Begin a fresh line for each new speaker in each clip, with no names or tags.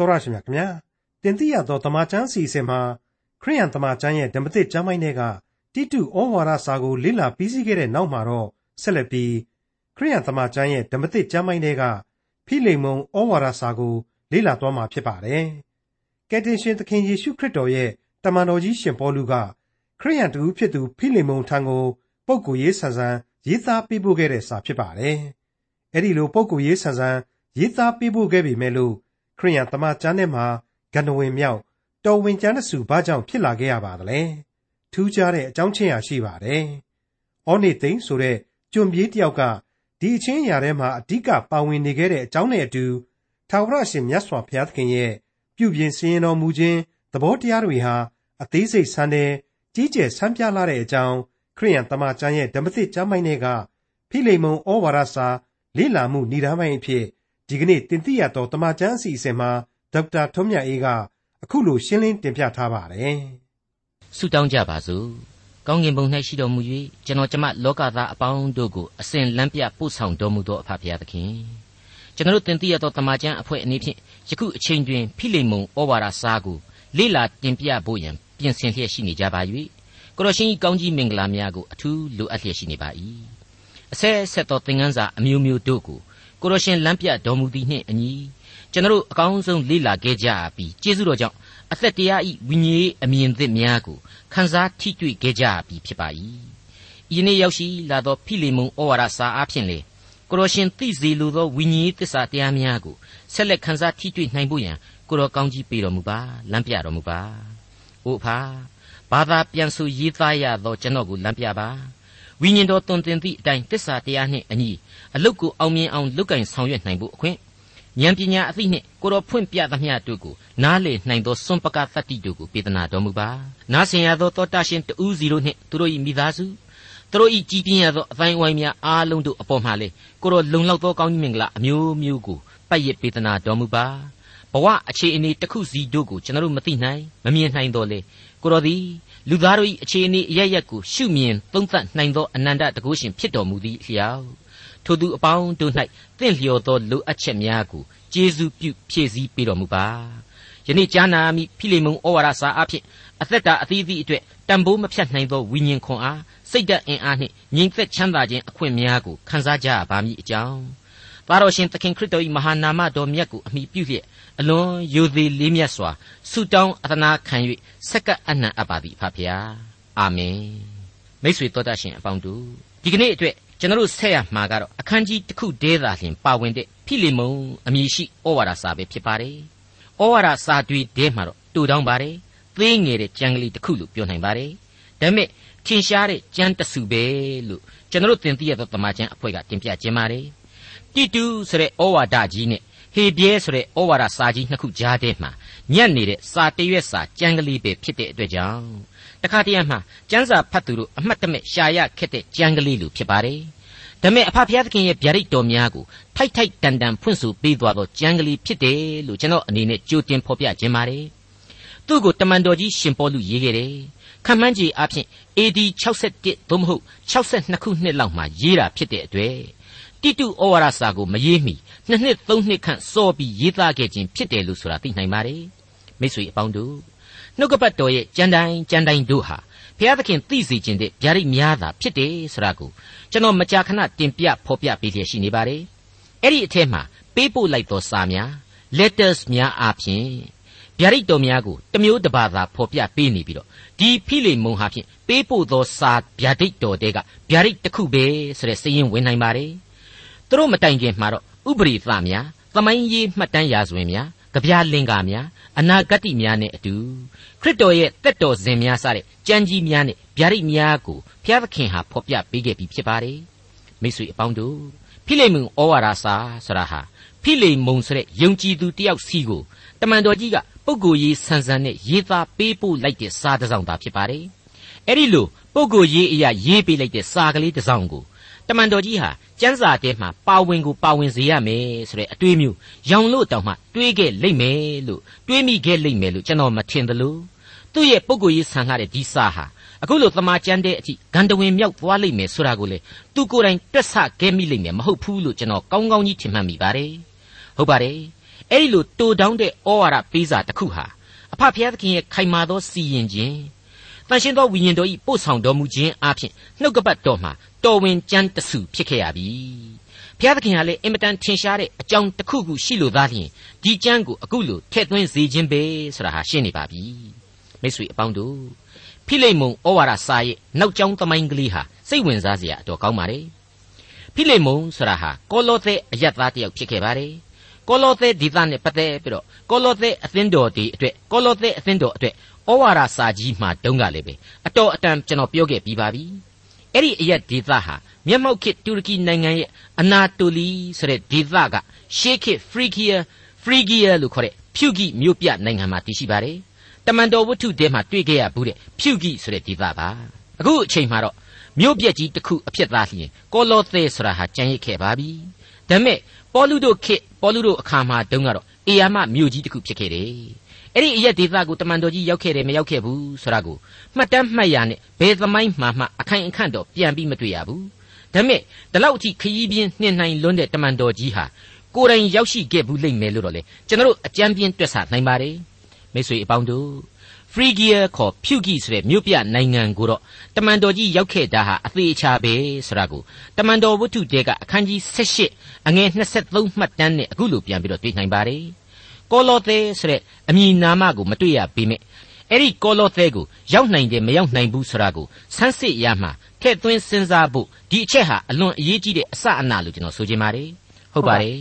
တော်ရရှိမြခင်ဗျာတင်တိရသောတမချန်းစီစဉ်မှာခရိယန်တမချန်းရဲ့ဓမ္မသစ်ကျမ်းပိုင်းတွေကတိတုဩဝါဒစာကိုလေ့လာပြီးစီးခဲ့တဲ့နောက်မှာတော့ဆက်လက်ပြီးခရိယန်တမချန်းရဲ့ဓမ္မသစ်ကျမ်းပိုင်းတွေကဖိလိမုန်ဩဝါဒစာကိုလေ့လာသွားမှာဖြစ်ပါတယ်ကယ်တင်ရှင်သခင်ယေရှုခရစ်တော်ရဲ့တမန်တော်ကြီးရှင်ပေါလုကခရိယန်တူဖြစ်သူဖိလိမုန်ထံကိုပုပ်ကိုရေးဆန်ဆန်ရေးသားပေးပို့ခဲ့တဲ့စာဖြစ်ပါတယ်အဲ့ဒီလိုပုပ်ကိုရေးဆန်ဆန်ရေးသားပေးပို့ခဲ့ပေမဲ့လို့ ခရိယန်တမန်ကျမ်းထဲမှာဂန္ဓဝင်မြောက်တော်ဝင်ကျမ်းတစုဘာကြောင့်ဖြစ်လာခဲ့ရပါသလဲထူးခြားတဲ့အကြောင်းချင်းရာရှိပါတယ်။အောနေသိန်းဆိုတဲ့ကျွံပြေးတယောက်ကဒီအချင်းရာထဲမှာအဓိကပါဝင်နေခဲ့တဲ့အကြောင်းနဲ့အတူထာဝရရှင်မြတ်စွာဘုရားသခင်ရဲ့ပြုပြင်စင်ရင်တော်မူခြင်းသဘောတရားတွေဟာအသေးစိတ်ဆန်းတဲ့ကြီးကျယ်ဆန်းပြလာတဲ့အကြောင်းခရိယန်တမန်ကျမ်းရဲ့ဓမ္မသစ်ကျမ်းပိုင်းတွေကဖိလိမုန်ဩဝါဒစာလေ့လာမှုဏ္ဍာပိုင်းအဖြစ် ဒီကနေ့တင်ပြရတော့တမချန်းအစီအစဉ်မှာဒေါက်တာထွန်းမြတ်အေးကအခုလိုရှင်းလင်းတင်ပြထားပါတယ်။
ဆုတောင်းကြပါစို့။ကောင်းကင်ဘုံ၌ရှိတော်မူ၍ကျွန်တော်ကျမလောကသားအပေါင်းတို့ကိုအစဉ်လမ်းပြပို့ဆောင်တော်မူသောအဖဖရာသခင်။ကျွန်တော်တင်ပြရတော့တမချန်းအဖွဲ့အနေဖြင့်ယခုအချိန်တွင်ဖိလိမုန်ဩဝါဒစာကိုလေ့လာတင်ပြဖို့ရန်ပြင်ဆင်လျက်ရှိနေကြပါ၍ကိုရရှင်ကြီးကောင်းကြီးမင်္ဂလာများကိုအထူးလိုအပ်လျက်ရှိနေပါ၏။အဆက်ဆက်သောသင်ခန်းစာအမျိုးမျိုးတို့ကို ကိုရရှင်လမ်းပြတော်မူသည်နှင့်အညီကျွန်တော်အကောင်းဆုံးလေ့လာခဲ့ကြပြီးကျေးဇူးတော်ကြောင့်အသက်တရားဤဝိညာဉ်အမြင်သစ်များကိုခန်းစားထိတွေ့ခဲ့ကြပြီးဖြစ်ပါ၏။ဤနေ့ရောက်ရှိလာသောဖိလိမုန်ဩဝါဒစာအားဖြင့်လေကိုရရှင်သိစေလိုသောဝိညာဉ်သစ္စာတရားများကိုဆက်လက်ခန်းစားထိတွေ့နိုင်ဖို့ရန်ကိုတော်ကောင်းကြီးပေးတော်မူပါလမ်းပြတော်မူပါ။အိုအဖာဘာသာပြန်ဆိုရေးသားရသောကျွန်တော်ကိုလမ်းပြပါဝိညာဉ်တော်တွင်တင်သည့်အတိုင်းတစ္ဆာတရားနှင့်အညီ အလုတ်ကိုအောင်မြင်အောင်လုပ်ကင်ဆောင်ရွက်နိုင်ဖို့အခွင့်ဉာဏ်ပညာအသိနှင့်ကိုတော်ဖွင့်ပြသမျှတို့ကိုနားလေနိုင်သောစွန့်ပကသတ္တိတို့ကိုပေးသနာတော်မူပါနားဆင်ရသောတောတာရှင်တူးစီတို့နှင့်သူတို့၏မိသားစုသူတို့၏ကြည်ပြင်းရသောအတိုင်းဝိုင်းများအားလုံးတို့အပေါ်မှာလေကိုတော်လုံလောက်သောကောင်းကြီးမင်္ဂလာအမျိုးမျိုးကိုပတ်ရပေးသနာတော်မူပါဘဝအခြေအနေတစ်ခုစီတို့ကိုကျွန်တော်တို့မသိနိုင်မမြင်နိုင်တော့လေကိုတော်သည်လူသားတို့၏အခြေအနေအရရက်ကိုရှုမြင်သုံးသပ်နိုင်သောအနန္တတကုရှင်ဖြစ်တော်မူသည့်အလျောက် ထိုသူအပေါင်းတို့၌တင့်လျော်သောလိုအပ်ချက်များကိုကျေးဇူးပြုဖြည့်ဆည်းပေးတော်မူပါယနေ့ကြားနာမိဖိလိမုန်ဩဝါဒစာအဖြစ်အသက်တာအသီးသီးအတွက်တန်ဖိုးမဖြတ်နိုင်သောဝိညာဉ်ခွန်အားစိတ်ဓာတ်အင်အားနှင့်ငြိမ်သက်ချမ်းသာခြင်းအခွင့်များကိုခံစားကြရပါမည်အကြောင်းသားတော်ရှင်သခင်ခရစ်တော်၏မဟာနာမတော်မြတ်ကိုအမိပြုလျက်အလွန်ယိုသေးလေးမြတ်စွာဆုတောင်းအသနာခံ၍ဆက်ကပ်အနံ့အပ်ပါသည်ဖဖျားအာမင်မိတ်ဆွေတော်တတ်ရှင်အပေါင်းတို့ဒီကနေ့အတွက် ကျွန်တော်ဆက်ရမှာကတော့အခန်းကြီးတစ်ခုတည်းသာလျှင်ပါဝင်တဲ့ဖိလိမုန်အမည်ရှိဩဝါဒစာပဲဖြစ်ပါတယ်ဩဝါဒစာတွေတဲမှာတော့တူတောင်းပါတယ်သေးငယ်တဲ့ကြံကလေးတစ်ခုလို့ပြောနိုင်ပါတယ်ဒါပေမဲ့ထင်ရှားတဲ့ကြမ်းတစုပဲလို့ကျွန်တော်တင်ပြရသောတမန်ကျန်အဖွဲ့ကတင်ပြခြင်းပါတယ်တိတူဆိုတဲ့ဩဝါဒကြီးနဲ့ ဟေပြဲဆိုတဲ့ဩဝါဒစာကြီးနှစ်ခုကြားထဲမှာညက်နေတဲ့စာတရွက်စာကြမ်းကလေးပဲဖြစ်တဲ့အတွက်ကြောင့်တခါတည်းမှာကျမ်းစာဖတ်သူတို့အမှတ်တမဲ့ရှာရခက်တဲ့ကြမ်းကလေးလိုဖြစ်ပါတယ်ဒါပေမဲ့အဖဖျားသခင်ရဲ့ဗျာဒိတ်တော်များကိုထိုက်ထိုက်တန်တန်ဖွင့်ဆိုပေးသွားသောကြမ်းကလေးဖြစ်တယ်လို့ကျွန်တော်အနေနဲ့ကြိုတင်ဖော်ပြခြင်းပါတယ်သူ့ကိုတမန်တော်ကြီးရှင်ပေါလုရေးခဲ့တယ်ခမန်းကြီးအဖြစ် AD 61သို့မဟုတ်62ခုနှစ်လောက်မှာရေးတာဖြစ်တဲ့အတွက် တိတုဩဝါဒစာကိုမရေးမီနှစ်နှစ်သုံးနှစ်ခန့်စောပြီးရေးသားခဲ့ခြင်းဖြစ်တယ်လို့ဆိုတာသိနိုင်ပါတယ်မိတ်ဆွေအပေါင်းတို့နှုတ်ကပတ်တော်ရဲ့ကြံတိုင်းကြံတိုင်းတို့ဟာဘုရားသခင်သိစေခြင်းတဲ့ဗျာဒိတ်များတာဖြစ်တယ်ဆိုတာကိုကျွန်တော်မကြာခဏတင်ပြဖော်ပြပေးလျက်ရှိနေပါတယ်အဲ့ဒီအထက်မှာပေးပို့လိုက်သောစာများ letters များအပြင်ဗျာဒိတ်တော်များကိုတမျိုးတစ်ပါးသာဖော်ပြပေးနေပြီးတော့ဒီဖိလိမုန်ဟာဖြင့်ပေးပို့သောစာဗျာဒိတ်တော်တဲကဗျာဒိတ်တစ်ခုပဲဆိုတဲ့စည်ရင်ဝင်နိုင်ပါတယ် သူတို့မတိုင်ခင်မှာတော့ဥပရိသများသမိုင်းရေးမှတ်တမ်းရာဇဝင်များကြပြလင်္ကာများအနာဂတ်များနဲ့အတူခရစ်တော်ရဲ့တက်တော်စဉ်များစတဲ့ကြံကြီးများနဲ့ဗျာဒိတ်များကိုဘုရားသခင်ဟာဖော်ပြပေးခဲ့ပြီးဖြစ်ပါတယ်မိတ်ဆွေအပေါင်းတို့ဖိလိမုန်ဩဝါဒစာဆိုတာဟာဖိလိမုန်ဆိုတဲ့ယုံကြည်သူတယောက်စီကိုတမန်တော်ကြီးကပုဂ္ဂိုလ်ရေးဆန်ဆန်နဲ့ရေးသားပေးပို့လိုက်တဲ့စာတစ်စောင်သာဖြစ်ပါတယ်အဲ့ဒီလိုပုဂ္ဂိုလ်ရေးအရာရေးပေးလိုက်တဲ့စာကလေးတစ်စောင်ကို တမန်တော်ကြီးဟာကျမ်းစာထဲမှာပါဝင်ကိုပါဝင်စေရမယ်ဆိုတဲ့အတွေးမျိုးရောင်လို့တောင်မှတွေးခဲ့လိမ့်မယ်လို့တွေးမိခဲ့လိမ့်မယ်လို့ကျွန်တော်မထင်သလိုသူ့ရဲ့ပုဂ္ဂိုလ်ရေးဆန်လာတဲ့ဒီစာဟာအခုလိုသမာကျမ်းတဲ့အထိဂန္ဓဝင်မြောက်သွားလိမ့်မယ်ဆိုတာကိုလေသူကိုယ်တိုင်တွက်ဆခဲ့မိလိမ့်မယ်မဟုတ်ဘူးလို့ကျွန်တော်ကောင်းကောင်းကြီးထင်မှတ်မိပါတယ်ဟုတ်ပါတယ်အဲ့ဒီလိုတူတောင်းတဲ့ဩဝါဒပေးစာတစ်ခုဟာအဖဖျားသခင်ရဲ့ခိုင်မာသောစီရင်ခြင်း တန်ရှင်းသောဝိညာဉ်တော်ဤပို့ဆောင်တော်မူခြင်းအပြင်နှုတ်ကပတ်တော်မှာတော်ဝင်ကြမ်းတဆူဖြစ်ခဲ့ရပြီဘုရားသခင်ဟာလည်းအင်မတန်ထင်ရှားတဲ့အကြောင်းတစ်ခုခုရှိလို့သားလျှင်ဒီကြမ်းကိုအခုလိုထည့်သွင်းစေခြင်းပဲဆိုတာဟာရှင်းနေပါပြီမိတ်ဆွေအပေါင်းတို့ဖိလိမ္မုန်ဩဝါဒစာရဲ့နောက်ကျောင်းသမိုင်းကလေးဟာစိတ်ဝင်စားစရာအတော်ကောင်းပါတယ်ဖိလိမ္မုန်ဆိုတာဟာကောလောသဲအယက်သားတစ်ယောက်ဖြစ်ခဲ့ပါတယ်ကောလောသဲဒေသနဲ့ပတ်သက်ပြီးတော့ကောလောသဲအသင်းတော်ဒီအတွက်ကောလောသဲအသင်းတော်အတွက် ဩဝါဒစာကြီးမှာတုန်းကလည်းပဲအတော်အတန်ကျွန်တော်ပြောခဲ့ပြီးပါပြီအဲ့ဒီအရက်ဒေသဟာမျက်မှောက်ခေတ်တူရကီနိုင်ငံရဲ့အနာတိုလီဆိုတဲ့ဒေသကရှေးခေတ်ဖရီဂီယာဖရီဂီယာလို့ခေါ်တဲ့ဖြူဂိမြို့ပြနိုင်ငံမှာတည်ရှိပါတယ်တမန်တော်ဝတ္ထုထဲမှာတွေ့ခဲ့ရဘူးတဲ့ဖြူဂိဆိုတဲ့ဒေသပါအခုအချိန်မှာတော့မြို့ပြက်ကြီးတစ်ခုအဖြစ်သားလျင်ကောလောသဲဆိုတာဟာကြံရစ်ခဲ့ပါပြီဒါပေမဲ့ပေါလုတို့ခေတ်ပေါလုတို့အခါမှာတုန်းကတော့အေယာမမြို့ကြီးတစ်ခုဖြစ်ခဲ့တယ် အဲ့ဒီအရက်ဒေသကိုတမန်တော်ကြီးရောက်ခဲ့တယ်မရောက်ခဲ့ဘူးဆိုတာကိုမှတ်တမ်းမှတ်ရနဲ့ဘယ်သမိုင်းမှမှအခိုင်အခန့်တော့ပြန်ပြီးမတွေ့ရဘူးဒါပေမဲ့ဒီလောက်အထိခရီးပြင်းနှင်နိုင်လွန်းတဲ့တမန်တော်ကြီးဟာကိုယ်တိုင်ရောက်ရှိခဲ့ဘူးလိမ့်မယ်လို့တော့လေကျွန်တော်တို့အကြံပြင်းတွက်ဆနိုင်ပါတယ်မိတ်ဆွေအပေါင်းတို့ဖရီဂီယာခေါ်ဖြူဂီဆိုတဲ့မြို့ပြနိုင်ငံကိုတော့တမန်တော်ကြီးရောက်ခဲ့တာဟာအသေးချာပဲဆိုတာကိုတမန်တော်ဝတ္ထုတဲကအခန်းကြီး78အငယ်23မှတ်တမ်းနဲ့အခုလိုပြန်ပြီးတော့တွေ့နိုင်ပါတယ် ကောလောသဲဆိုတဲ့အမည်နာမကိုမတွေ့ရပေမဲ့အဲ့ဒီကောလောသဲကိုရောက်နိုင်တယ်မရောက်နိုင်ဘူးဆိုတာကိုဆန်းစစ်ရမှထည့်သွင်းစဉ်းစားဖို့ဒီအချက်ဟာအလွန်အရေးကြီးတဲ့အစအနလို့ကျွန်တော်ဆိုချင်ပါတယ်ဟုတ်ပါတယ်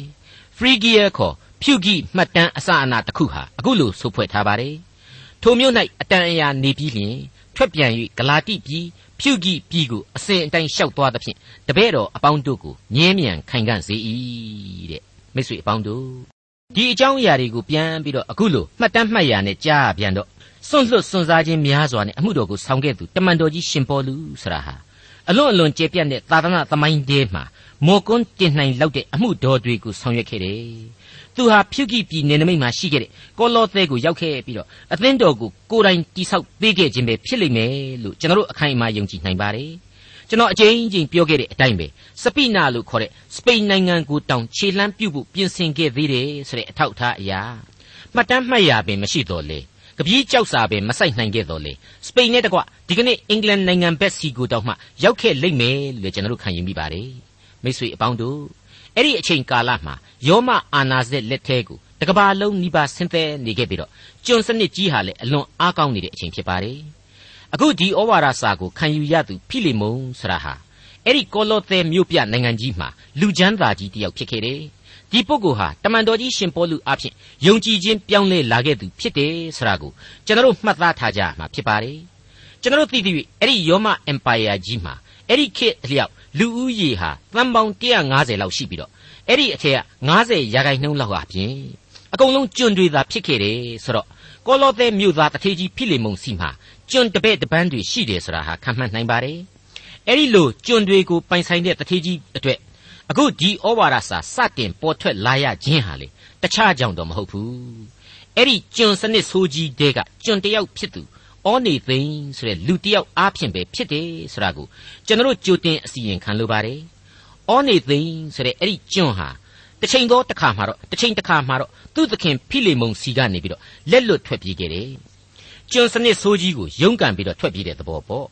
ဖရီဂီယာခေါ်ဖြူဂီမှတ်တမ်းအစအနတစ်ခုဟာအခုလိုဆိုဖွဲ့ထားပါတယ်ထိုမြို့၌အတန်အရာနေပြီးလျင်ထွက်ပြန်၍ဂလာတိပြည်ဖြူဂီပြည်ကိုအစဉ်အတိုင်းလျှောက်သွားသဖြင့်တပည့်တော်အပေါင်းတို့ကိုငြင်းမြန်ခိုင်ခံ့စေ၏တဲ့မိတ်ဆွေအပေါင်းတို့ ဒီအကြောင်းအရာတွေကိုပြန်ပြီးတော့အခုလိုမှတ်တမ်းမှတ်ရနဲ့ကြားရပြန်တော့စွန့်လွတ်စွန့်စားခြင်းများစွာနဲ့အမှုတော်ကိုဆောင်ခဲ့သူတမန်တော်ကြီးရှင်ပေါလုဆရာဟာအလွန်အလွန်ကျေပြတ်တဲ့သာသနာသမိုင်းတဲမှာမော်ကွန်းတင်နိုင်လောက်တဲ့အမှုတော်တွေကိုဆောင်ရွက်ခဲ့တယ်။သူဟာဖြုတ်ကိပြည်နယ်နိမိတ်မှာရှိခဲ့တဲ့ကောလောသဲကိုရောက်ခဲ့ပြီးတော့အသင်းတော်ကိုကိုယ်တိုင်တိဆောက်ပေးခဲ့ခြင်းပဲဖြစ်လိမ့်မယ်လို့ကျွန်တော်တို့အခိုင်အမာယုံကြည်နိုင်ပါတယ်။ ကျွန်တော်အကြိမ်ကြိမ်ပြောခဲ့တဲ့အတိုင်းပဲစပိနာလို့ခေါ်တဲ့စပိန်နိုင်ငံကိုတောင်ခြေလှမ်းပြုတ်ဖို့ပြင်ဆင်ခဲ့သေးတယ်ဆိုတဲ့အထောက်အထားအရာမှတ်တမ်းမှတ်ရပင်မရှိတော့လေ။ကပီးကြောက်စာပဲမဆိုင်နိုင်ခဲ့တော့လေစပိန်နဲ့တကွဒီကနေ့အင်္ဂလန်နိုင်ငံဘက်စီကိုတောင်မှရောက်ခဲ့လိမ့်မယ်လို့ကျွန်တော်တို့ခံယူမိပါတယ်မိတ်ဆွေအပေါင်းတို့အဲ့ဒီအချိန်ကာလမှာယောမအာနာဇက်လက်ထဲကိုတကဘာလုံးနိဗ္ဗာန်ဆင်းသက်နေခဲ့ပြီးတော့ကျွန်စနစ်ကြီးဟာလည်းအလွန်အားကောင်းနေတဲ့အချိန်ဖြစ်ပါတယ် အခုဒီဩဝါဒစာကိုခံယူရသူဖိလိမုန်ဆရာဟာအဲ့ဒီကောလောသဲမြို့ပြနိုင်ငံကြီးမှာလူချမ်းသာကြီးတယောက်ဖြစ်ခဲ့တယ်ဒီပုဂ္ဂိုလ်ဟာတမန်တော်ကြီးရှင်ပေါလုအဖြစ်ယုံကြည်ခြင်းပြောင်းလဲလာခဲ့သူဖြစ်တယ်ဆိုတာကိုကျွန်တော်တို့မှတ်သားထားကြမှာဖြစ်ပါတယ်ကျွန်တော်တို့သိသိ၍အဲ့ဒီယောမအင်ပါယာကြီးမှာအဲ့ဒီခေတ်အလျောက်လူဦးရေဟာသန်းပေါင်း150လောက်ရှိပြီးတော့အဲ့ဒီအထက်က90ရာခိုင်နှုန်းလောက်ဟာဖြင့်အကုန်လုံးကျွန်းတွေသာဖြစ်ခဲ့တယ်ဆိုတော့ ကောလောသဲမြို့သားတထေကြီးဖိလေမုန်စီမှာကျွန်းတပဲ့တပန်းတွေရှိတယ်ဆိုတာဟာခံမှန်းနိုင်ပါတယ်အဲ့ဒီလိုကျွန်းတွေကိုပိုင်ဆိုင်တဲ့တထေကြီးအတွက်အခုဒီဩဝါဒစာစတင်ပေါ်ထွက်လာရခြင်းဟာလေတခြားကြောင့်တော့မဟုတ်ဘူးအဲ့ဒီကျွန်စနစ်ဆိုးကြီးတဲကကျွန်တယောက်ဖြစ်သူဩနေသိန်းဆိုတဲ့လူတယောက်အားဖြင့်ပဲဖြစ်တယ်ဆိုတာကိုကျွန်တော်ကြိုတင်အစီရင်ခံလိုပါတယ်ဩနေသိန်းဆိုတဲ့အဲ့ဒီကျွန်ဟာ တစ်ချိန်တော့တစ်ခါမှာတော့တစ်ချိန်တစ်ခါမှာတော့သူ့သခင်ဖိလေမုန်စီကနေပြီးတော့လက်လွတ်ထွက်ပြေးခဲ့တယ်ကျွန်စနစ်ဆိုးကြီးကိုရုန်းကန်ပြီးတော့ထွက်ပြေးတဲ့သဘောပေါ့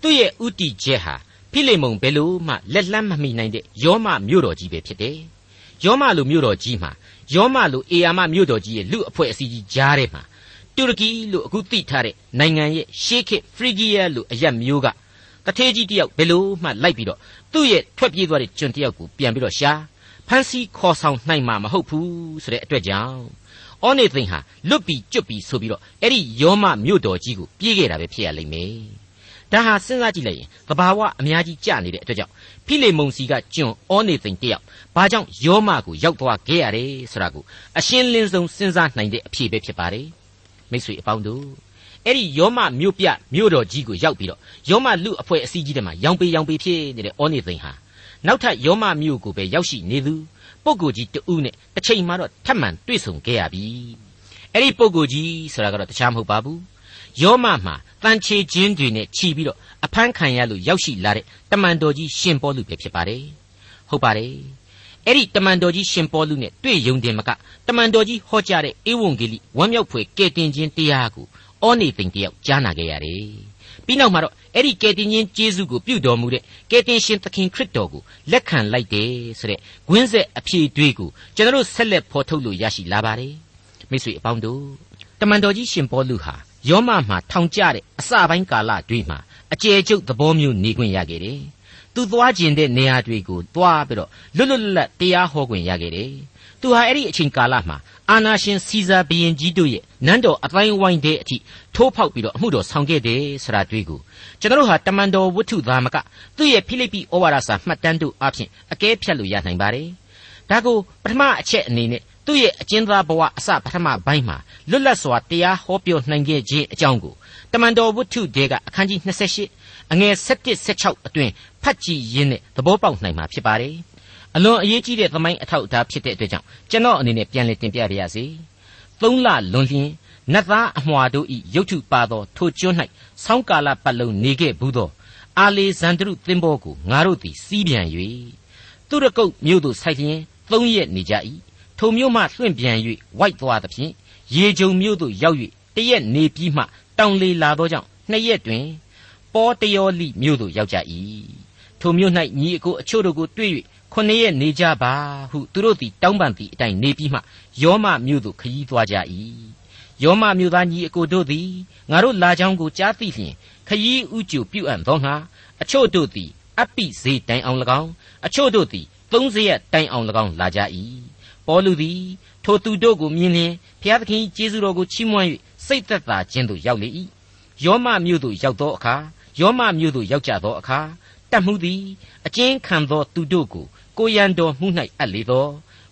သူ့ရဲ့ဥတီချက်ဟာဖိလိမုန်ဘယ်လို့မှလက်လန်းမမိနိုင်တဲ့ယောမမြို့တော်ကြီးပဲဖြစ်တယ်။ယောမလိုမြို့တော်ကြီးမှာယောမလိုအေယာမမြို့တော်ကြီးရဲ့လူအဖွဲ့အစည်းကြီးကြားထဲမှာတူရကီလို့အခုသိထားတဲ့နိုင်ငံရဲ့ရှေးခေတ်ဖရီဂီးယားလို့အရက်မျိုးကတထေးကြီးတယောက်ဘယ်လို့မှလိုက်ပြီးတော့သူ့ရဲ့ထွက်ပြေးသွားတဲ့ကျွန်တယောက်ကိုပြန်ပြီးတော့ရှာ ဖန်စီခေါ်ဆောင်နိုင်မှာမဟုတ်ဘူးဆိုတဲ့အတွက်ကြောင့်အောနေသိန်ဟာလွတ်ပြီးကျွတ်ပြီးဆိုပြီးတော့အဲ့ဒီယောမမြို့တော်ကြီးကိုပြေးခဲ့တာပဲဖြစ်ရလိမ့်မယ်ဒါဟာစဉ်းစားကြည့်လိုက်ရင်သဘာဝအများကြီးကျနေတဲ့အတွက်ကြောင့်ဖိလေမုန်စီကကျွန်းဩနေသိန်တယောက်ဘာကြောင့်ယောမကိုရောက်သွားခဲ့ရတယ်ဆိုတာကိုအရှင်းလင်းဆုံးစဉ်းစားနိုင်တဲ့အဖြေပဲဖြစ်ပါတယ်မိတ်ဆွေအပေါင်းတို့အဲ့ဒီယောမမြို့ပြမြို့တော်ကြီးကိုရောက်ပြီးတော့ယောမလူအဖွဲ့အစည်းကြီးတွေမှာရောင်ပေရောင်ပေဖြစ်နေတဲ့ဩနေသိန်ဟာ နောက်ထပ်ယောမမြို့ကိုပဲရောက်ရှိနေသူပုဂ္ဂိုလ်ကြီးတဦးနဲ့တစ်ချိန်မှတော့ထပ်မံတွေ့ဆုံခဲ့ရပြီအဲ့ဒီပုဂ္ဂိုလ်ကြီးဆိုတာကတော့တခြားမဟုတ်ပါဘူးယောမမှာတန်ချေခြင်းတွေနဲ့ခြီးပြီးတော့အဖမ်းခံရလို့ရောက်ရှိလာတဲ့တမန်တော်ကြီးရှင်ပေါလုပဲဖြစ်ပါတယ်ဟုတ်ပါတယ်အဲ့ဒီတမန်တော်ကြီးရှင်ပေါလုနဲ့တွေ့ယုံတယ်မကတမန်တော်ကြီးဟောကြားတဲ့ဧဝံဂေလိဝမ်းမြောက်ဖွယ်ကယ်တင်ခြင်းတရားကိုအောနေသိန်တယောက်ကြားနာခဲ့ရတယ် ပြီးနောက်မှာတော့အဲ့ဒီကယ်တင်ခြင်းကျေးဇူးကိုပြုတော်မူတဲ့ကယ်တင်ရှင်သခင်ခရစ်တော်ကိုလက်ခံလိုက်တယ်ဆိုတဲ့ဂွင်းဆက်အဖြေတွေးကိုကျွန်တော်ဆက်လက်ဖော်ထုတ်လို့ရရှိလာပါတယ်မိတ်ဆွေအပေါင်းတို့တမန်တော်ကြီးရှင်ပေါလုဟာယောမမှာထောင်ကျတဲ့အစပိုင်းကာလတွေမှာအကျယ်ကျုပ်သဘောမျိုးနေခွင့်ရခဲ့တယ်။သူသွားကျင်တဲ့နေရာတွေကိုသွားပြီးတော့လွတ်လွတ်လပ်လပ်တရားဟောခွင့်ရခဲ့တယ်။ သူဟာအဲ့ဒီအချိန်ကာလမှာအာနာရှင်စီဇာဘီရင်ကြီးတို့ရဲ့နန်းတော်အတိုင်းဝိုင်းတဲ့အထိထိုးဖောက်ပြီးတော့အမှုတော်ဆောင်ခဲ့တယ်ဆိုတာတွေ့ကိုကျွန်တော်တို့ဟာတမန်တော်ဝတ္ထုသားမကသူ့ရဲ့ဖိလိပ္ပိဩဝါဒစာမှတ်တမ်းတို့အပြင်အကဲဖြတ်လို့ရနိုင်ပါတယ်။ဒါကိုပထမအချက်အနေနဲ့သူ့ရဲ့အကျဉ်းသားဘဝအစပထမပိုင်းမှာလွတ်လပ်စွာတရားဟောပြောနိုင်ခဲ့ခြင်းအကြောင်းကိုတမန်တော်ဝတ္ထုတဲကအခန်းကြီး28အငယ်17 16အတွင်ဖတ်ကြည့်ရင်းနဲ့သဘောပေါက်နိုင်မှာဖြစ်ပါတယ်။ အလွန်အရေးကြီးတဲ့သမိုင်းအထောက်အထားဖြစ်တဲ့အတွက်ကြောင့်ကျွန်တော်အနေနဲ့ပြန်လည်တင်ပြပါရစေ။သုံးလလွန်လျင်နတ်သားအမွာတို့ဤရုပ်ထုပါသောထိုကျွန်း၌ဆောင်းကာလပတ်လုံးနေခဲ့ဘူးသောအာလေဇန္ဒရုသင်္ဘောကိုငါတို့သည်စီးပြန်၍သူရကုတ်မြို့သို့ဆိုက်လျင်သုံးရက်နေကြ၏ထိုမြို့မှလွင့်ပြန်၍ဝိုက်သွားသဖြင့်ရေကြုံမြို့သို့ရောက်၍တရက်နေပြီးမှတောင်လေလာသောကြောင့်နှစ်ရက်တွင်ပေါ်တယောလိမြို့သို့ရောက်ကြ၏ထိုမြို့၌ညီအကိုအချို့တို့ကိုတွေ့၍ ခုနှစ်ရက်နေကြပါဟုသူတို့သည်တောင်းပန်သည့်အတိုင်းနေပြီးမှယောမမြို့သို့ခရီးသွားကြ၏ယောမမြို့သားညီအကိုတို့သည်ငါတို့လာကြောင်းကိုကြားသိလျင်ခရီးဥကျူပြုအပ်သောငါအချို့တို့သည်အပိစေတိုင်အောင်၎င်းအချို့တို့သည်သုံးစရက်တိုင်အောင်၎င်းလာကြ၏ပေါလုသည်ထိုသူတို့ကိုမြင်လျင်ဘုရားသခင်ကျေးဇူးတော်ကိုချီးမွမ်း၍စိတ်သက်သာခြင်းသို့ရောက်လေ၏ယောမမြို့သို့ရောက်သောအခါယောမမြို့သို့ရောက်ကြသောအခါတတ်မှုသည်အကျဉ်းခံသောသူတို့ကို ကိုရန်တော်မှု၌အပ်လေသော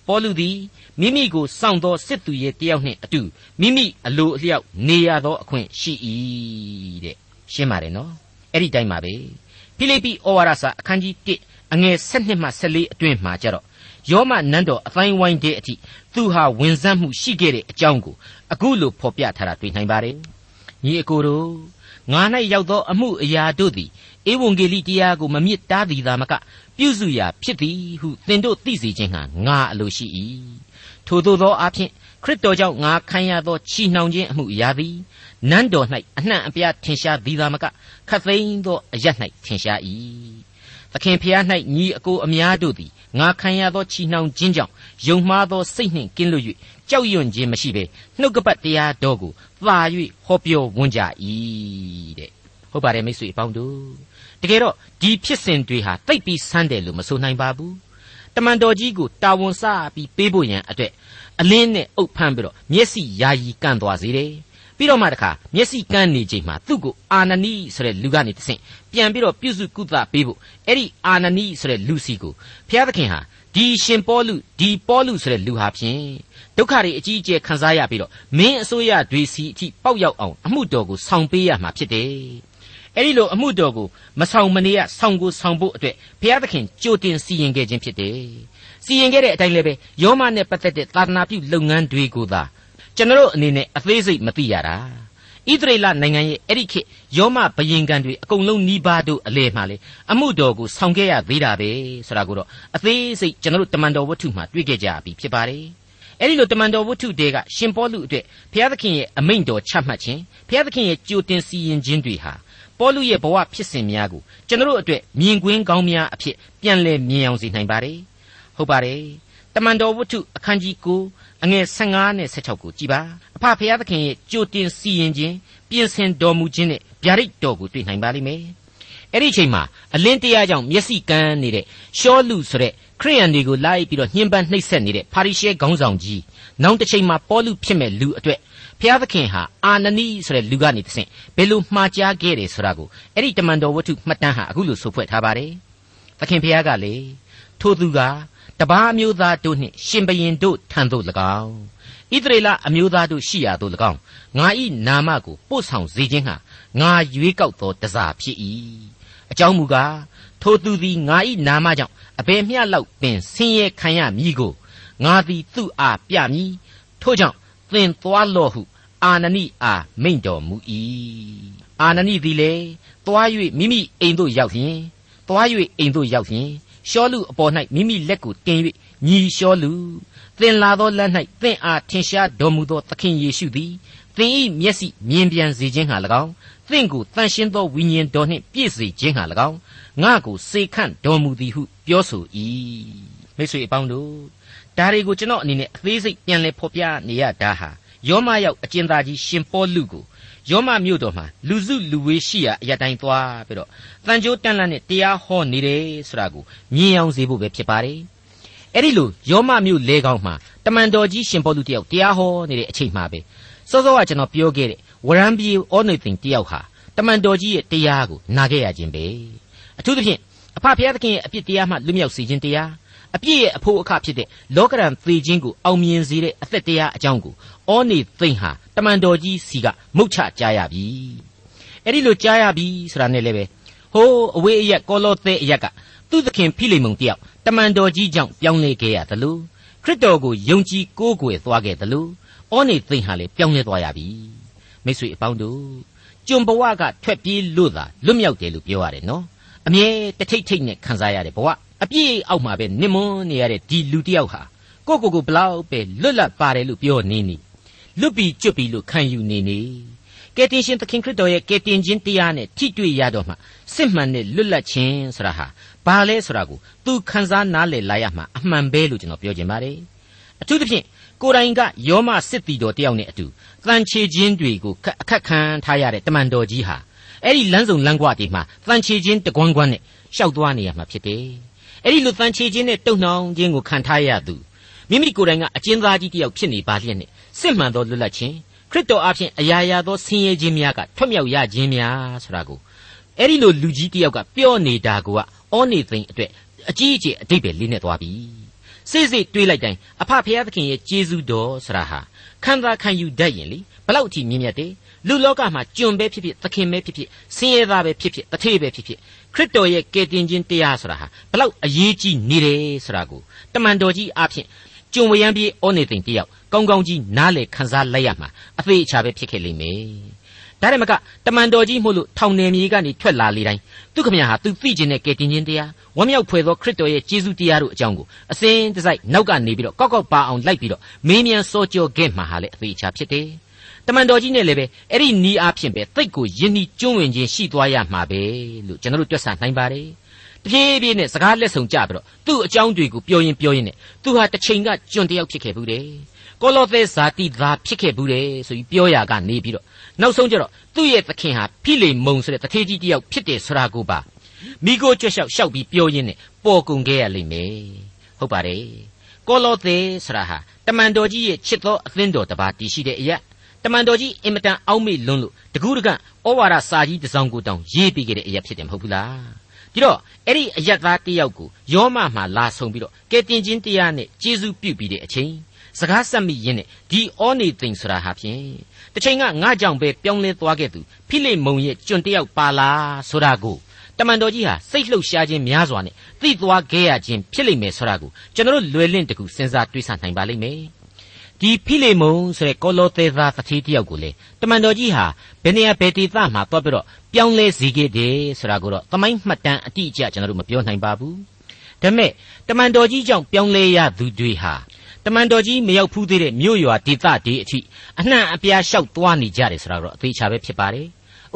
ပေါလုသည်မိမိကိုစောင့်သောစစ်သူရဲ့တယောက်နှင့်အတူမိမိအလိုအလျောက်နေရသောအခွင့်ရှိ၏တဲ့ရှင်းပါတယ်နော်အဲ့ဒီတိုင်းပါပဲဖိလိပ္ပိဩဝါဒစာအခန်းကြီး1အငယ်7မှ14အတွင်းမှာကြတော့ယောမနန်းတော်အတိုင်းဝိုင်းတဲ့အထိသူဟာဝင်စားမှုရှိခဲ့တဲ့အကြောင်းကိုအခုလိုဖော်ပြထားတာတွေ့နိုင်ပါတယ်ညီအကိုတို့ငါ၌ရောက်သောအမှုအရာတို့သည်ဧဝံဂေလိတရားကိုမမြစ်တားသည်သာမက ပြုစုရာဖြစ်သည်ဟုသင်တို့သိစေခြင်းဟာငါအလိုရှိ၏ထို့သောသောအဖြစ်ခရစ်တော်ကြောင့်ငါခံရသောချီနှောင်ခြင်းအမှုအရာသည်နန်းတော်၌အနှံ့အပြားထင်ရှားသည်သာမကခတ်သိမ်းသောအရ၌ထင်ရှား၏သခင်ဖျား၌ညီအကိုအများတို့သည်ငါခံရသောချီနှောင်ခြင်းကြောင့်ယုံမှားသောစိတ်နှင့်ကင်းလွတ်၍ကြောက်ရွံ့ခြင်းမရှိဘဲနှုတ်ကပတ်တရားတော်ကိုသာ၍ဟောပြောဝန်းကြ၏တဲ့ဟုတ်ပါတယ်မိတ်ဆွေအပေါင်းတို့ တကယ်တော့ဒီဖြစ်စဉ်တွေဟာတိတ်ပြီးဆန်းတယ်လို့မဆိုနိုင်ပါဘူးတမန်တော်ကြီးကိုတာဝန်ဆပြီးပေးဖို့ရန်အတွက်အလင်းနဲ့အုပ်ဖမ်းပြီးတော့မျက်စိယာယီကန့်သွားစေတယ်ပြီးတော့မှတခါမျက်စိကန်းနေချိန်မှာသူ့ကိုအာနနီဆိုတဲ့လူကနေတဆင့်ပြန်ပြီးတော့ပြုစုကုသပေးဖို့အဲ့ဒီအာနနီဆိုတဲ့လူစီကိုဘုရားသခင်ဟာဒီရှင်ပေါလုဒီပေါလုဆိုတဲ့လူဟာဖြင့်ဒုက္ခတွေအကြီးအကျယ်ခံစားရပြီးတော့မင်းအစိုးရတွေစီအထိပေါက်ရောက်အောင်အမှုတော်ကိုဆောင်ပေးရမှာဖြစ်တယ် အဲ့ဒီလိုအမှုတော်ကိုမဆောင်မနေရဆောင်ကိုဆောင်ဖို့အတွက်ဘုရားသခင်ကြိုတင်စီရင်ခဲ့ခြင်းဖြစ်တယ်စီရင်ခဲ့တဲ့အတိုင်းလည်းပဲယောမနဲ့ပတ်သက်တဲ့သာသနာပြုလုပ်ငန်းတွေကိုသာကျွန်တော်အနေနဲ့အသေးစိတ်မသိရတာဣသရေလနိုင်ငံရဲ့အဲ့ဒီခေတ်ယောမဘယင်ကန်တွေအကုန်လုံးနီးပါးတို့အလဲမှလေအမှုတော်ကိုဆောင်ခဲ့ရသေးတာပဲဆိုတာကိုတော့အသေးစိတ်ကျွန်တော်တို့တမန်တော်ဝတ္ထုမှာတွေ့ခဲ့ကြပြီဖြစ်ပါတယ်အဲ့ဒီလိုတမန်တော်ဝတ္ထုတဲကရှင်ပေါလုအတွက်ဘုရားသခင်ရဲ့အမိန့်တော်ချမှတ်ခြင်းဘုရားသခင်ရဲ့ကြိုတင်စီရင်ခြင်းတွေဟာ ပေါလုရဲ့ဘဝဖြစ်စဉ်များကိုကျွန်တော်တို့အတွက်မြင်ကွင်းကောင်းများအဖြစ်ပြန်လည်မြင်အောင်စေနိုင်ပါတယ်ဟုတ်ပါတယ်တမန်တော်ဝတ္ထုအခန်းကြီး9အငယ်15နဲ့16ကိုကြည်ပါအဖဖရာသခင်ရဲ့ကြိုတင်စီရင်ခြင်းပြင်ဆင်တော်မူခြင်းနဲ့ဗျာဒိတ်တော်ကိုတွေ့နိုင်ပါလိမ့်မယ်အဲ့ဒီအချိန်မှာအလင်းတရားကြောင့်မျက်စိကန်းနေတဲ့ရှောလူဆိုတဲ့ခရိယန်တွေကိုလိုက်ပြီးတော့ညှဉ်းပန်းနှိပ်စက်နေတဲ့ပါရိရှဲခေါင်းဆောင်ကြီးနောက်တစ်ချိန်မှာပေါလုဖြစ်မဲ့လူအတွက် ဖျားသခင်ဟာအာနနီဆိုတဲ့လူကနေတဆင့်ဘယ်လိုမှားကြားခဲ့တယ်ဆိုတာကိုအဲ့ဒီတမန်တော်ဝတ္ထုမှတ်တမ်းဟာအခုလိုဆိုဖွဲ့ထားပါတယ်သခင်ဖျားကလေထိုသူကတပါးအမျိုးသားတို့နှင့်ရှင်ဘရင်တို့ထံသို့၎င်းဣသရေလအမျိုးသားတို့ရှိရာသို့၎င်းငါဤနာမကိုပို့ဆောင်စေခြင်းဟာငါရွေးကောက်သောတစားဖြစ်၏အကြောင်းမူကားထိုသူသည်ငါဤနာမကြောင့်အဘယ်မျှလောက်ပင်ဆင်းရဲခံရမည်ကိုငါသည်သူ့အားပြမည်ထို့ကြောင့်သင်သွားလော့ဟု အာနနိအားမိန့်တော်မူ၏အာနနိသည်လေသွား၍မိမိအိမ်သို့ရောက်လျင်သွား၍အိမ်သို့ရောက်လျင်ရှောလူအပေါ်၌မိမိလက်ကိုတင်၍ညီလျှောလူသင်လာသောလမ်း၌သင်အားထင်ရှားတော်မူသောသခင်ယေရှုသည်သင်၏မျက်စိမြင်ပြန်စေခြင်းဟာ၎င်းသင်ကိုတန်ရှင်းသောဝိညာဉ်တော်နှင့်ပြည့်စေခြင်းဟာ၎င်းငါကိုစေခန့်တော်မူသည်ဟုပြောဆို၏မိတ်ဆွေအပေါင်းတို့ဒါတွေကိုကျွန်တော်အနေနဲ့အသေးစိတ်ပြန်လည်ဖော်ပြနေရတာဟာ ယောမရောက်အကျဉ်းသားကြီးရှင်ပေါလုကိုယောမမြို့တော်မှာလူစုလူဝေးရှိရာအရတိုင်းသွားပြီးတော့တန်ကြိုးတန်လန့်နဲ့တရားဟောနေတယ်ဆိုတာကိုမြင်အောင်စေဖို့ပဲဖြစ်ပါတယ်အဲ့ဒီလိုယောမမြို့လေကောင်းမှာတမန်တော်ကြီးရှင်ပေါလုတယောက်တရားဟောနေတဲ့အချိန်မှာပဲစောစောကကျွန်တော်ပြောခဲ့တဲ့ဝရံပြေဩနေသိန်တယောက်ဟာတမန်တော်ကြီးရဲ့တရားကိုနာခဲ့ရခြင်းပဲအထူးသဖြင့်အဖဖျားသခင်ရဲ့အပြစ်တရားမှလွတ်မြောက်စေခြင်းတရား အပြည့်ရဲ့အဖို့အခဖြစ်တဲ့လောကရန်သေခြင်းကိုအောင်မြင်စေတဲ့အသက်တရားအကြောင်းကိုဩနေသိမ့်ဟာတမန်တော်ကြီးစီကမုတ်ချကြားရပြီအဲ့ဒီလိုကြားရပြီဆိုတာနဲ့လည်းပဲဟိုးအဝေးအရက်ကောလောသဲအရက်ကသူ့သခင်ဖိလိမုန်တယောက်တမန်တော်ကြီးကြောင့်ပြောင်းလဲခဲ့ရသလိုခရစ်တော်ကိုယုံကြည်ကိုးကွယ်သွားခဲ့သလိုဩနေသိမ့်ဟာလည်းပြောင်းလဲသွားရပြီမိတ်ဆွေအပေါင်းတို့ကျွန်ဘဝကထွက်ပြေးလို့သာလွတ်မြောက်တယ်လို့ပြောရတယ်နော်အမြဲတထိတ်ထိတ်နဲ့ခံစားရတဲ့ဘဝ အပြည့်အောက်မှာပဲနစ်မွန်းနေရတဲ့ဒီလူတစ်ယောက်ဟာကိုကိုကိုဘလောက်ပဲလွတ်လပ်ပါတယ်လို့ပြောနေနေလွတ်ပြီးကျွတ်ပြီးလို့ခံယူနေနေကယ်တင်ရှင်သခင်ခရစ်တော်ရဲ့ကယ်တင်ခြင်းတရားနဲ့ထိတွေ့ရတော့မှစစ်မှန်တဲ့လွတ်လပ်ခြင်းဆိုတာဟာဘာလဲဆိုတာကိုသူခံစားနားလည်လာရမှာအမှန်ပဲလို့ကျွန်တော်ပြောချင်ပါတယ်အထူးသဖြင့်ကိုယ်တိုင်ကယောမစစ်တီတော်တယောက်နဲ့အတူတန်ချေခြင်းတွေကိုအခက်ခံထားရတဲ့တမန်တော်ကြီးဟာအဲ့ဒီလမ်းစုံလမ်းကွာတွေမှာတန်ချေခြင်းတကွန်းကွန်းနဲ့ရှောက်သွားနေရမှာဖြစ်တယ် အဲ့ဒီလိုတန်ချေခြင်းနဲ့တုံနှောင်ခြင်းကိုခံထားရသူမိမိကိုယ်တိုင်ကအကျဉ်းသားကြီးတယောက်ဖြစ်နေပါလျက်နဲ့စစ်မှန်သောလွတ်လပ်ခြင်းခရစ်တော်အဖင်အရာရာသောဆင်းရဲခြင်းများကထွတ်မြောက်ရခြင်းများဆိုတာကိုအဲ့ဒီလိုလူကြီးတယောက်ကပြောနေတာကအောနေသိမ့်အတွက်အကြီးအကျယ်အတိတ်ပဲလေးနဲ့သွားပြီ စိစိတွေးလိုက်တိုင်းအဖဖရာသခင်ရဲ့ကျေးဇူးတော်ဆရာဟာခံသာခံယူတတ်ရင်လေဘလောက်အထိမြင့်မြတ်တယ်လူလောကမှာကျွန်ပဲဖြစ်ဖြစ်သခင်ပဲဖြစ်ဖြစ်ဆင်းရဲသားပဲဖြစ်ဖြစ်တထေးပဲဖြစ်ဖြစ်ခရစ်တော်ရဲ့ကယ်တင်ခြင်းတရားဆိုတာဟာဘလောက်အရေးကြီးနေတယ်ဆိုတာကိုတမန်တော်ကြီးအဖြစ်ကျွန်ဝရံပြေဩနေသိမ့်တယောက်ကောင်းကောင်းကြီးနားလေခန်းစားလိုက်ရမှာအသေးအချာပဲဖြစ်ခဲ့လိမ့်မယ် ဒါရမကတမန်တော်ကြီးမို့လို့ထောင်နယ်မြေကနေထွက်လာလေတိုင်းသူခမညာဟာသူသိကျင်တဲ့ကယ်တင်ခြင်းတရားဝမ်းမြောက်ဖွယ်သောခရစ်တော်ရဲ့ကျေးဇူးတရားတို့အကြောင်းကိုအစဉ်တစိုက်နောက်ကနေပြီးတော့ကောက်ကောက်ပါအောင်လိုက်ပြီးတော့မင်းမြန်စောကြောခဲ့မှာဟာလေအသေးအချာဖြစ်တယ်တမန်တော်ကြီးနဲ့လည်းပဲအဲ့ဒီနီးအားဖြင့်ပဲတိတ်ကိုယဉ်နီးကျွန်းဝင်ခြင်းရှိသွားရမှာပဲလို့ကျွန်တော်တို့တွက်ဆနိုင်ပါတယ်တပြေးပြေးနဲ့စကားလက်ဆောင်ကြပြီးတော့သူ့အကြောင်းတွေကိုပြောရင်ပြောရင်နဲ့သူဟာတစ်ချိန်ကကျွန်းတယောက်ဖြစ်ခဲ့ဘူးတယ်ကောလောသဲဇာတိသားဖြစ်ခဲ့ဘူးတယ်ဆိုပြီးပြောရကနေပြီးတော့ နောက်ဆုံးကျတော့သူ့ရဲ့သခင်ဟာဖိလေမုန်ဆိုတဲ့တထေးကြီးတယောက်ဖြစ်တယ်ဆိုတာကိုပါမိကိုကြွက်လျှောက်လျှောက်ပြီးပြောရင်းနဲ့ပေါ်ကုန်ခဲ့ရလိမ့်မယ်ဟုတ်ပါတယ်ကောလောသဲဆိုတာဟာတမန်တော်ကြီးရဲ့ချစ်သောအသင်းတော်တစ်ပါးတည်ရှိတဲ့အရာတမန်တော်ကြီးအင်မတန်အောက်မေ့လွန်းလို့တကူးတကန့်ဩဝါဒစာကြီးတစ်စောင်ကိုတောင်ရေးပေးခဲ့တဲ့အရာဖြစ်တယ်မဟုတ်ဘူးလားဒီတော့အဲ့ဒီအယက်သားတယောက်ကိုယောမမှာလာဆုံပြီးတော့ကဲတင်ချင်းတရားနဲ့ကျေးဇူးပြုပြီးတဲ့အချိန်စကားဆက်မိရင်းနဲ့ဒီအောနေသိမ်ဆိုတာဟာဖြင့် တစ်ချိန်ကငါကြောင့်ပဲပြောင်းလဲသွားခဲ့သူဖိလိမုံရဲ့ကျွန်တယောက်ပါလားဆိုတာကိုတမန်တော်ကြီးဟာစိတ်လှုပ်ရှားခြင်းများစွာနဲ့သိသွားခဲ့ရခြင်းဖြစ်လိမ့်မယ်ဆိုတာကိုကျွန်တော်တို့လွယ်လင့်တကူစဉ်းစားတွေးဆနိုင်ပါလိမ့်မယ်ဒီဖိလိမုန်ဆိုတဲ့ကောလောသဲသားသတိတယောက်ကိုလေတမန်တော်ကြီးဟာဘယ်နေရာဘယ်ဒေသမှာသွားပြီးတော့ပြောင်းလဲစေခဲ့တယ်ဆိုတာကိုတော့သမိုင်းမှတ်တမ်းအတိအကျကျွန်တော်တို့မပြောနိုင်ပါဘူးဒါပေမဲ့တမန်တော်ကြီးကြောင့်ပြောင်းလဲရသူတွေဟာ တမန်တော်ကြီးမရောက်ဖူးသေးတဲ့မြို့ရွာဒေသတွေအထိအနှံ့အပြားလျှောက်သွားနေကြတယ်ဆိုတာတော့အသေးချာပဲဖြစ်ပါတယ်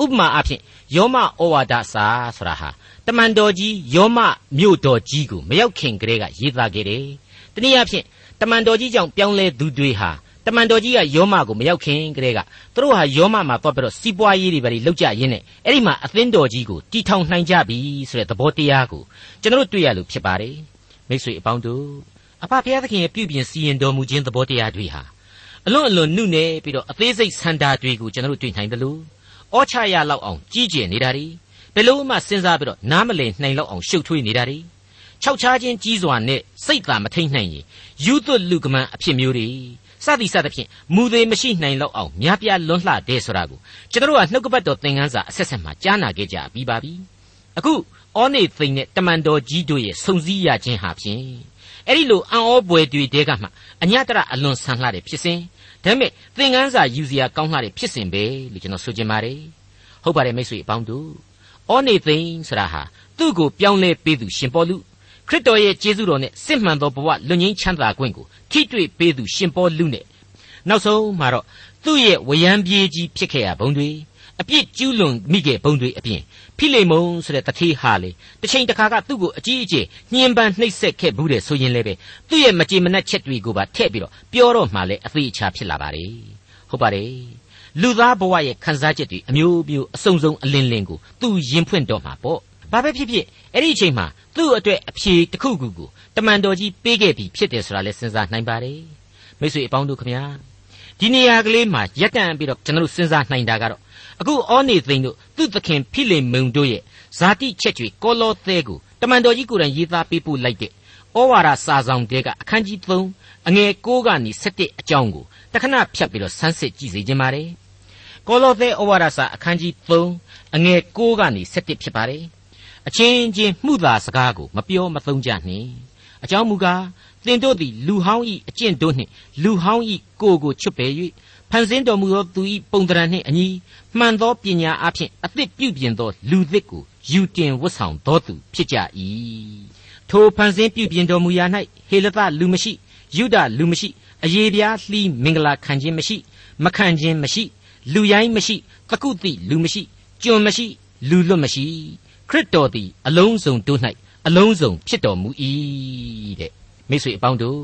ဥပမာအဖြစ်ယောမဩဝါဒစာဆိုတာဟာတမန်တော်ကြီးယောမမြို့တော်ကြီးကိုမရောက်ခင်ကတည်းကရေးသားခဲ့တယ်တနည်းအားဖြင့်တမန်တော်ကြီးကြောင့်ပြောင်းလဲသူတွေဟာတမန်တော်ကြီးကယောမကိုမရောက်ခင်ကတည်းကသူတို့ဟာယောမမှာသွားပြီးတော့စီးပွားရေးတွေပဲလောက်ကြရင်းနဲ့အဲ့ဒီမှာအသင်းတော်ကြီးကိုတီထောင်နိုင်ကြပြီဆိုတဲ့သဘောတရားကိုကျွန်တော်တို့တွေ့ရလို့ဖြစ်ပါတယ်မိတ်ဆွေအပေါင်းတို့ အဖဖျားသခင်ရဲ့ပြုပြင်စီရင်တော်မူခြင်းသဘောတရားတွေဟာအလွန်အလွန်နှုတ်နေပြီးတော့အသေးစိတ်ဆန္ဒတွေကိုကျွန်တော်တို့တွေ့နိုင်တယ်လို့ဩချရလောက်အောင်ကြီးကျယ်နေတာတွေဘယ်လို့မှစဉ်းစားပြီးတော့နားမလည်နိုင်လောက်အောင်ရှုပ်ထွေးနေတာတွေခြောက်ခြားခြင်းကြီးစွာနဲ့စိတ်သာမထိန်နိုင်ရင်ယူသွလူကမန်အဖြစ်မျိုးတွေစသည်စသဖြင့်မူသေးမရှိနိုင်လောက်အောင်များပြားလွန်းလှတဲ့ဆိုတာကိုကျွန်တော်တို့ကနှုတ်ကပတ်တော်သင်ခန်းစာအဆက်ဆက်မှာကြားနာခဲ့ကြပြီးပါပြီအခုအောနေသိမ့်နဲ့တမန်တော်ကြီးတို့ရဲ့စုံစည်းရခြင်းဟာဖြင့် အဲ့ဒီလိုအံ့ဩပွေတွေတဲကမှအညတရအလွန်ဆန်လှတဲ့ဖြစ်စဉ်ဒါပေမဲ့သင်ခန်းစာယူစရာကောင်းလှတဲ့ဖြစ်စဉ်ပဲလို့ကျွန်တော်ဆိုချင်ပါတယ်ဟုတ်ပါတယ်မိတ်ဆွေအပေါင်းတို့အောနေသိမ့်ဆိုတာဟာသူ့ကိုပြောင်းလဲပေးသူရှင်ပေါ်လူခခရစ်တော်ရဲ့ကျေးဇူးတော်နဲ့စစ်မှန်သောဘဝလွတ်ငင်းချမ်းသာခွင့်ကိုထိတွေ့ပေးသူရှင်ပေါလုနဲ့နောက်ဆုံးမှာတော့သူ့ရဲ့ဝရံပြေးကြီးဖြစ်ခဲ့ရဘုံတွေ အပြစ်ကျူးလွန်မိခဲ့ဘုံတွေအပြင်ဖိလေမုန်ဆိုတဲ့တထေးဟာလေတစ်ချိန်တစ်ခါကသူ့ကိုအကြီးအကျယ်ညှဉ်းပန်းနှိပ်စက်ခဲ့ဘူးတဲ့ဆိုရင်လည်းပဲသူ့ရဲ့မကြေမနက်ချက်တွေကိုပါထည့်ပြီးတော့ပြောတော့မှလည်းအသေးအချာဖြစ်လာပါလေဟုတ်ပါတယ်လူသားဘဝရဲ့ခံစားချက်တွေအမျိုးမျိုးအစုံစုံအလင်းလင်းကိုသူရင်ဖွင့်တော့မှာပေါ့ဘာပဲဖြစ်ဖြစ်အဲ့ဒီအချိန်မှာသူ့အတွက်အဖြေတစ်ခုခုကိုတမန်တော်ကြီးပေးခဲ့ပြီးဖြစ်တယ်ဆိုတာလည်းစဉ်းစားနိုင်ပါတယ်မိတ်ဆွေအပေါင်းတို့ခမညာဒီနေရာကလေးမှာရက်တန့်ပြီးတော့ကျွန်တော်တို့စဉ်းစားနိုင်တာကတော့ အခုအောနေသိန်းတို့သူ့သခင်ဖိလေမုန်တို့ရဲ့ဇာတိချက်ကျွေကောလောသဲကိုတမန်တော်ကြီးကိုယ်တိုင်ရေးသားပေးပို့လိုက်တဲ့ဩဝါဒစာဆောင်တဲကအခန်းကြီး3အငယ်6ကနေ7အကြောင်းကိုတခဏဖြတ်ပြီးတော့ဆန်းစစ်ကြည့်စေခြင်းပါတယ်ကောလောသဲဩဝါဒစာအခန်းကြီး3အငယ်6ကနေ7ဖြစ်ပါတယ်အချင်းချင်းမှုသာစကားကိုမပြောမသုံးကြနှင့်အကြောင်းမူကားသင်တို့သည်လူဟောင်းဤအကျင့်တို့နှင့်လူဟောင်းဤကိုယ်ကိုချွတ်ပယ်၍ ဖန်ဆင်းတော်မူသောသူဤပုံတရံနှင့်အညီမှန်သောပညာအဖြစ်အသစ်ပြုပြင်သောလူသစ်ကိုယူတင်ဝတ်ဆောင်တော်သူဖြစ်ကြ၏ထိုဖန်ဆင်းပြုပြင်တော်မူရာ၌ဟေလသလူမရှိယုဒလူမရှိအယေပြားလှီးမင်္ဂလာခံခြင်းမရှိ မခံခြင်းမရှိ လူရိုင်းမရှိသကုတိလူမရှိကျွန်မရှိလူလွတ်မရှိခရစ်တော်သည်အလုံးစုံတို့၌အလုံးစုံဖြစ်တော်မူ၏တဲ့မိတ်ဆွေအပေါင်းတို့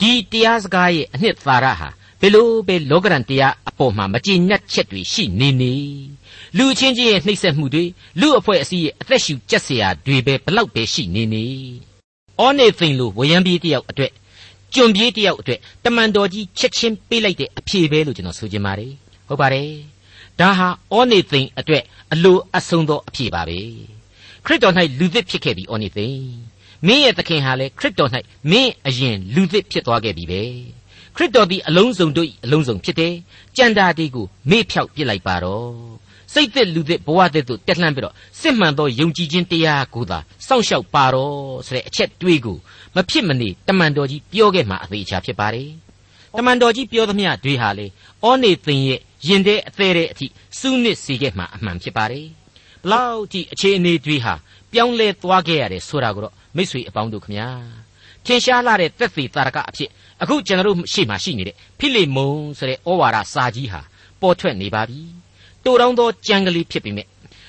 ဒီတရားစကားရဲ့အနှစ်သာရဟာ ဘလို့ပဲလောကရန်တရားအပေါ်မှာမကြည်ညက်ချက်တွေရှိနေနေလူချင်းချင်းရဲ့နှိပ်စက်မှုတွေလူအဖွဲ့အစည်းရဲ့အသက်ရှူကြက်စရာတွေပဲဘလောက်ပဲရှိနေနေအောနေသိင်လိုဝရံပြေးတယောက်အတွက်ကျွံပြေးတယောက်အတွက်တမန်တော်ကြီးချက်ချင်းပေးလိုက်တဲ့အဖြေပဲလို့ကျွန်တော်ဆိုချင်ပါတယ်ဟုတ်ပါတယ်ဒါဟာအောနေသိင်အတွက်အလိုအဆုံသောအဖြေပါပဲခရစ်တော်၌လူသစ်ဖြစ်ခဲ့ပြီးအောနေသိင်မင်းရဲ့သခင်ဟာလည်းခရစ်တော်၌မင်းအရင်လူသစ်ဖြစ်သွားခဲ့ပြီပဲ ခရစ်တော်သည်အလုံးစုံတို့အလုံးစုံဖြစ်တယ်ကြံတာဒီကိုမေ့ဖြောက်ပြစ်လိုက်ပါတော့စိတ်သက်လူသက်ဘဝသက်တို့တက်လှမ်းပြီးတော့စစ်မှန်သောယုံကြည်ခြင်းတရားကိုသာစောင့်ရှောက်ပါတော့ဆိုတဲ့အချက်တွေးကိုမဖြစ်မနေတမန်တော်ကြီးပြောခဲ့မှအသေးချာဖြစ်ပါတယ်တမန်တော်ကြီးပြောသမျှတွေဟာလေဩနေသင်ရဲ့ရင်တဲ့အသေးတဲ့အထိစူးနစ်စေခဲ့မှအမှန်ဖြစ်ပါတယ်ဘလောက်ကြည့်အခြေအနေတွေဟာပြောင်းလဲသွားခဲ့ရတယ်ဆိုတာကိုတော့မိษွေအပေါင်းတို့ခမညာထင်ရှားလာတဲ့သက်သေတာရကအဖြစ် အခုကျွန်တော်တို့ရှေ့မှာရှိနေတဲ့ဖိလိမုန်ဆိုတဲ့ဩဝါဒစာကြီးဟာပေါ်ထွက်နေပါပြီတိုးတောင်းသောကြံကလေးဖြစ်ပေမဲ့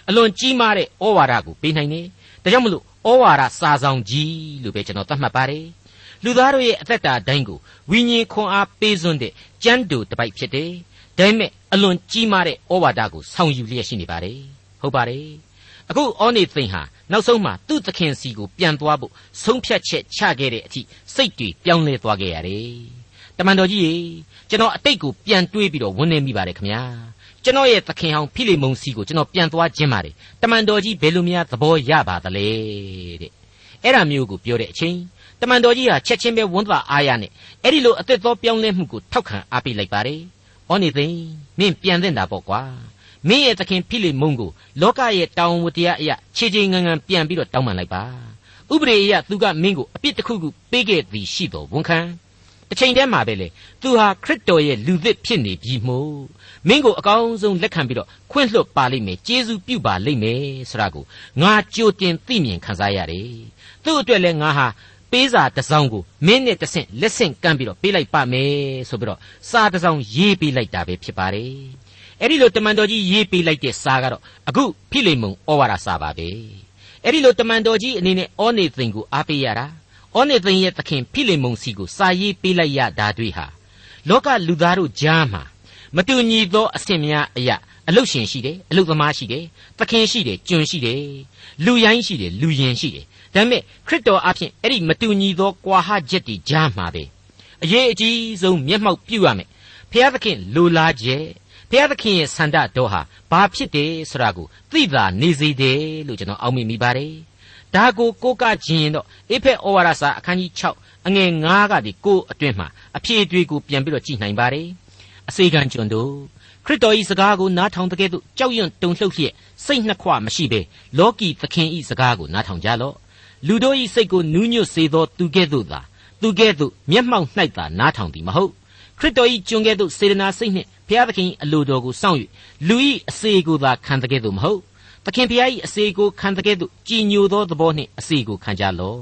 အလွန်ကြီးမားတဲ့ဩဝါဒကိုပေးနိုင်တယ်ဒါကြောင့်မလို့ဩဝါဒစာဆောင်ကြီးလို့ပဲကျွန်တော်သတ်မှတ်ပါတယ်လူသားတို့ရဲ့အသက်တာတိုင်းကိုဝိညာဉ်ခွန်အားပေးစွန်းတဲ့ကျမ်းတူတစ်ပိုက်ဖြစ်တယ်ဒါပေမဲ့အလွန်ကြီးမားတဲ့ဩဝါဒကိုဆောင်ယူလျက်ရှိနေပါတယ်ဟုတ်ပါတယ် အခုအောနေသိန်ဟာနောက်ဆုံးမှသူ့သခင်စီကိုပြန်သွားဖို့ဆုံးဖြတ်ချက်ချခဲ့တဲ့အထိစိတ်တွေပြောင်းလဲသွားခဲ့ရတယ်။တမန်တော်ကြီးရေကျွန်တော်အတိတ်ကိုပြန်တွေးပြီးတော့ဝန်နေမိပါတယ်ခင်ဗျာ။ကျွန်တော်ရဲ့သခင်ဟောင်းဖိလိမုန်စီကိုကျွန်တော်ပြန်သွားခြင်းပါတယ်။တမန်တော်ကြီးဘယ်လိုများသဘောရပါသလဲတဲ့။အဲ့ဒါမျိုးကိုပြောတဲ့အချိန်တမန်တော်ကြီးဟာချက်ချင်းပဲဝန်သွားအားရနဲ့အဲ့ဒီလိုအသက်သောပြောင်းလဲမှုကိုထောက်ခံအားပေးလိုက်ပါတယ်။ဩနေသိန်မင်းပြန်သင့်တာပေါ့ကွာ။ မင်းရဲ့သခင်ဖိလိမုန်ကိုလောကရဲ့တောင်းဝတရားအရာခြေချိန်ငံငံပြန်ပြီးတော့တောင်းပန်လိုက်ပါဥပဒေအရာသူကမင်းကိုအပြစ်တစ်ခုခုပေးခဲ့သည်ရှိတော်ဝန်ခံတစ်ချိန်တည်းမှာပဲလေသူဟာခရစ်တော်ရဲ့လူသစ်ဖြစ်နေပြီမို့မင်းကိုအကောင်းဆုံးလက်ခံပြီးတော့ခွင့်လွှတ်ပါလိမ့်မယ်ကျေးဇူးပြုပါလိမ့်မယ်ဆိုတာကိုငါကြိုတင်သိမြင်ခံစားရတယ်သူ့အတွက်လည်းငါဟာပေးစာတစ်စောင်းကိုမင်းနဲ့တဆင့်လက်ဆင့်ကမ်းပြီးတော့ပေးလိုက်ပါမယ်ဆိုပြီးတော့စာတစ်စောင်းရေးပေးလိုက်တာပဲဖြစ်ပါတယ် အဲ့ဒီလိုတမန်တော်ကြီးရေးပေးလိုက်တဲ့စာကတော့အခုဖိလိမုန်ဩဝါဒစာပါပဲအဲ့ဒီလိုတမန်တော်ကြီးအနေနဲ့ဩနေသိန်ကိုအားပေးရတာဩနေသိန်ရဲ့သခင်ဖိလိမုန်စီကိုစာရေးပေးလိုက်ရတာတွေဟာလောကလူသားတို့ကြားမှာမတူညီသောအဆင့်များအရာအလုတ်ရှင်ရှိတယ်အလုတ်သမားရှိတယ်သခင်ရှိတယ်ကျွန်ရှိတယ်လူရိုင်းရှိတယ်လူရင်ရှိတယ်ဒါပေမဲ့ခရစ်တော်အဖင်အဲ့ဒီမတူညီသောကွာဟချက်တွေကြားမှာပဲအရေးအကြီးဆုံးမျက်မှောက်ပြုရမယ်ဖျားသခင်လိုလားချက် ဘုရားသခင်ရဲ့ဆန္ဒတော်ဟာဘာဖြစ်တယ်ဆိုတာကိုသိသာနေစေတယ်လို့ကျွန်တော်အောက်မေ့မိပါတယ်။ဒါကိုကိုးကခြင်းရင်တော့အေဖက်ဩဝါဒစာအခန်းကြီး6အငယ်9ကနေ9အတွင်းမှာအဖြေတွေကိုပြန်ပြီးတော့ကြည့်နိုင်ပါတယ်။အစေခံကျွန်တို့ခရစ်တော်၏စကားကိုနားထောင်တဲ့ကဲ့သို့ကြောက်ရွံ့တုန်လှုပ်လျက်စိတ်နှစ်ခွမရှိဘဲလောကီသခင်၏စကားကိုနားထောင်ကြလော့။လူတို့၏စိတ်ကိုနူးညွတ်စေသောသူကဲ့သို့သာသူကဲ့သို့မျက်မှောက်၌သာနားထောင်သည်မဟုတ် ခရစ်တော်၏ကျွန်ကဲ့သို့စေတနာစိတ်နှင့်ဘုရားသခင်အလိုတော်ကိုစောင့်၍လူ၏အစေကိုသာခံတဲ့ကဲ့သို့မဟုတ်သခင်ဘုရား၏အစေကိုခံတဲ့ကဲ့သို့ကြည်ညိုသောသဘောနှင့်အစေကိုခံကြလော့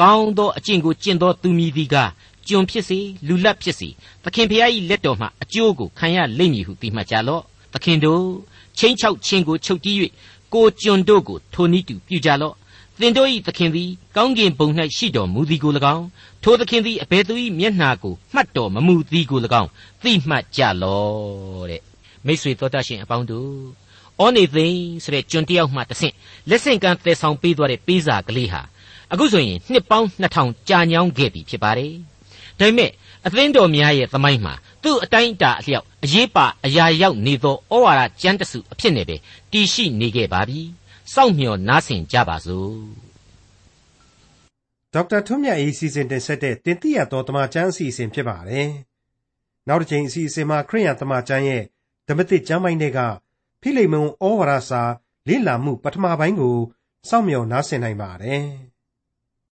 ကောင်းသောအကျင့်ကိုကျင့်သောသူမည်သည်ကကျွန်ဖြစ်စေလူလတ်ဖြစ်စေသခင်ဖျား၏လက်တော်မှအကျိုးကိုခံရလိမ့်မည်ဟုသိမှတ်ကြလော့သခင်တို့ချင်းချောက်ချင်းကိုချုပ်တီး၍ကိုကျွန်တို့ကိုထိုနည်းတူပြုကြလော့သ င်တို့၏သခင်သည်ကောင်းကင်ဘုံ၌ရှိတော်မူသည်ကို၎င်းထိုသခင်သည်အဘယ်သူ၏မျက်နှာကိုမှတ်တော်မမူသည်ကို၎င်းသိမှတ်ကြလော့တဲ့မိတ်ဆွေတော်တတ်ရှင်အပေါင်းတို့ဩနေသိန်းဆိုတဲ့ကျွန်တယောက်မှတဆင့်လက်ဆင့်ကမ်းသယ်ဆောင်ပေးသွားတဲ့ပေးစာကလေးဟာအခုဆိုရင်နှစ်ပေါင်း2000ကြာညောင်းခဲ့ပြီဖြစ်ပါတယ်ဒါပေမဲ့အသင်းတော်များရဲ့သမိုင်းမှာသူ့အတိုင်းအတာအလျောက်အရေးပါအရာရောက်နေသောဩဝါဒကျမ်းတစုအဖြစ်နဲ့ပဲတည်ရှိနေခဲ့ပါပြီ စောင့်မျှော်နားဆင်ကြပါစို့
ဒေါက်တာထွန်းမြတ်၏စီစဉ်တင်ဆက်တဲ့တင်ပြရတော်တမချန်းအစီအစဉ်ဖြစ်ပါတယ်နောက်တစ်ချိန်အစီအစဉ်မှာခရိယံတမချန်းရဲ့ဓမ္မသစ်ကျမ်းပိုင်းတွေကဖိလိမုန်ဩဝါဒစာလေ့လာမှုပထမပိုင်းကိုစောင့်မျှော်နားဆင်နိုင်ပါတယ်။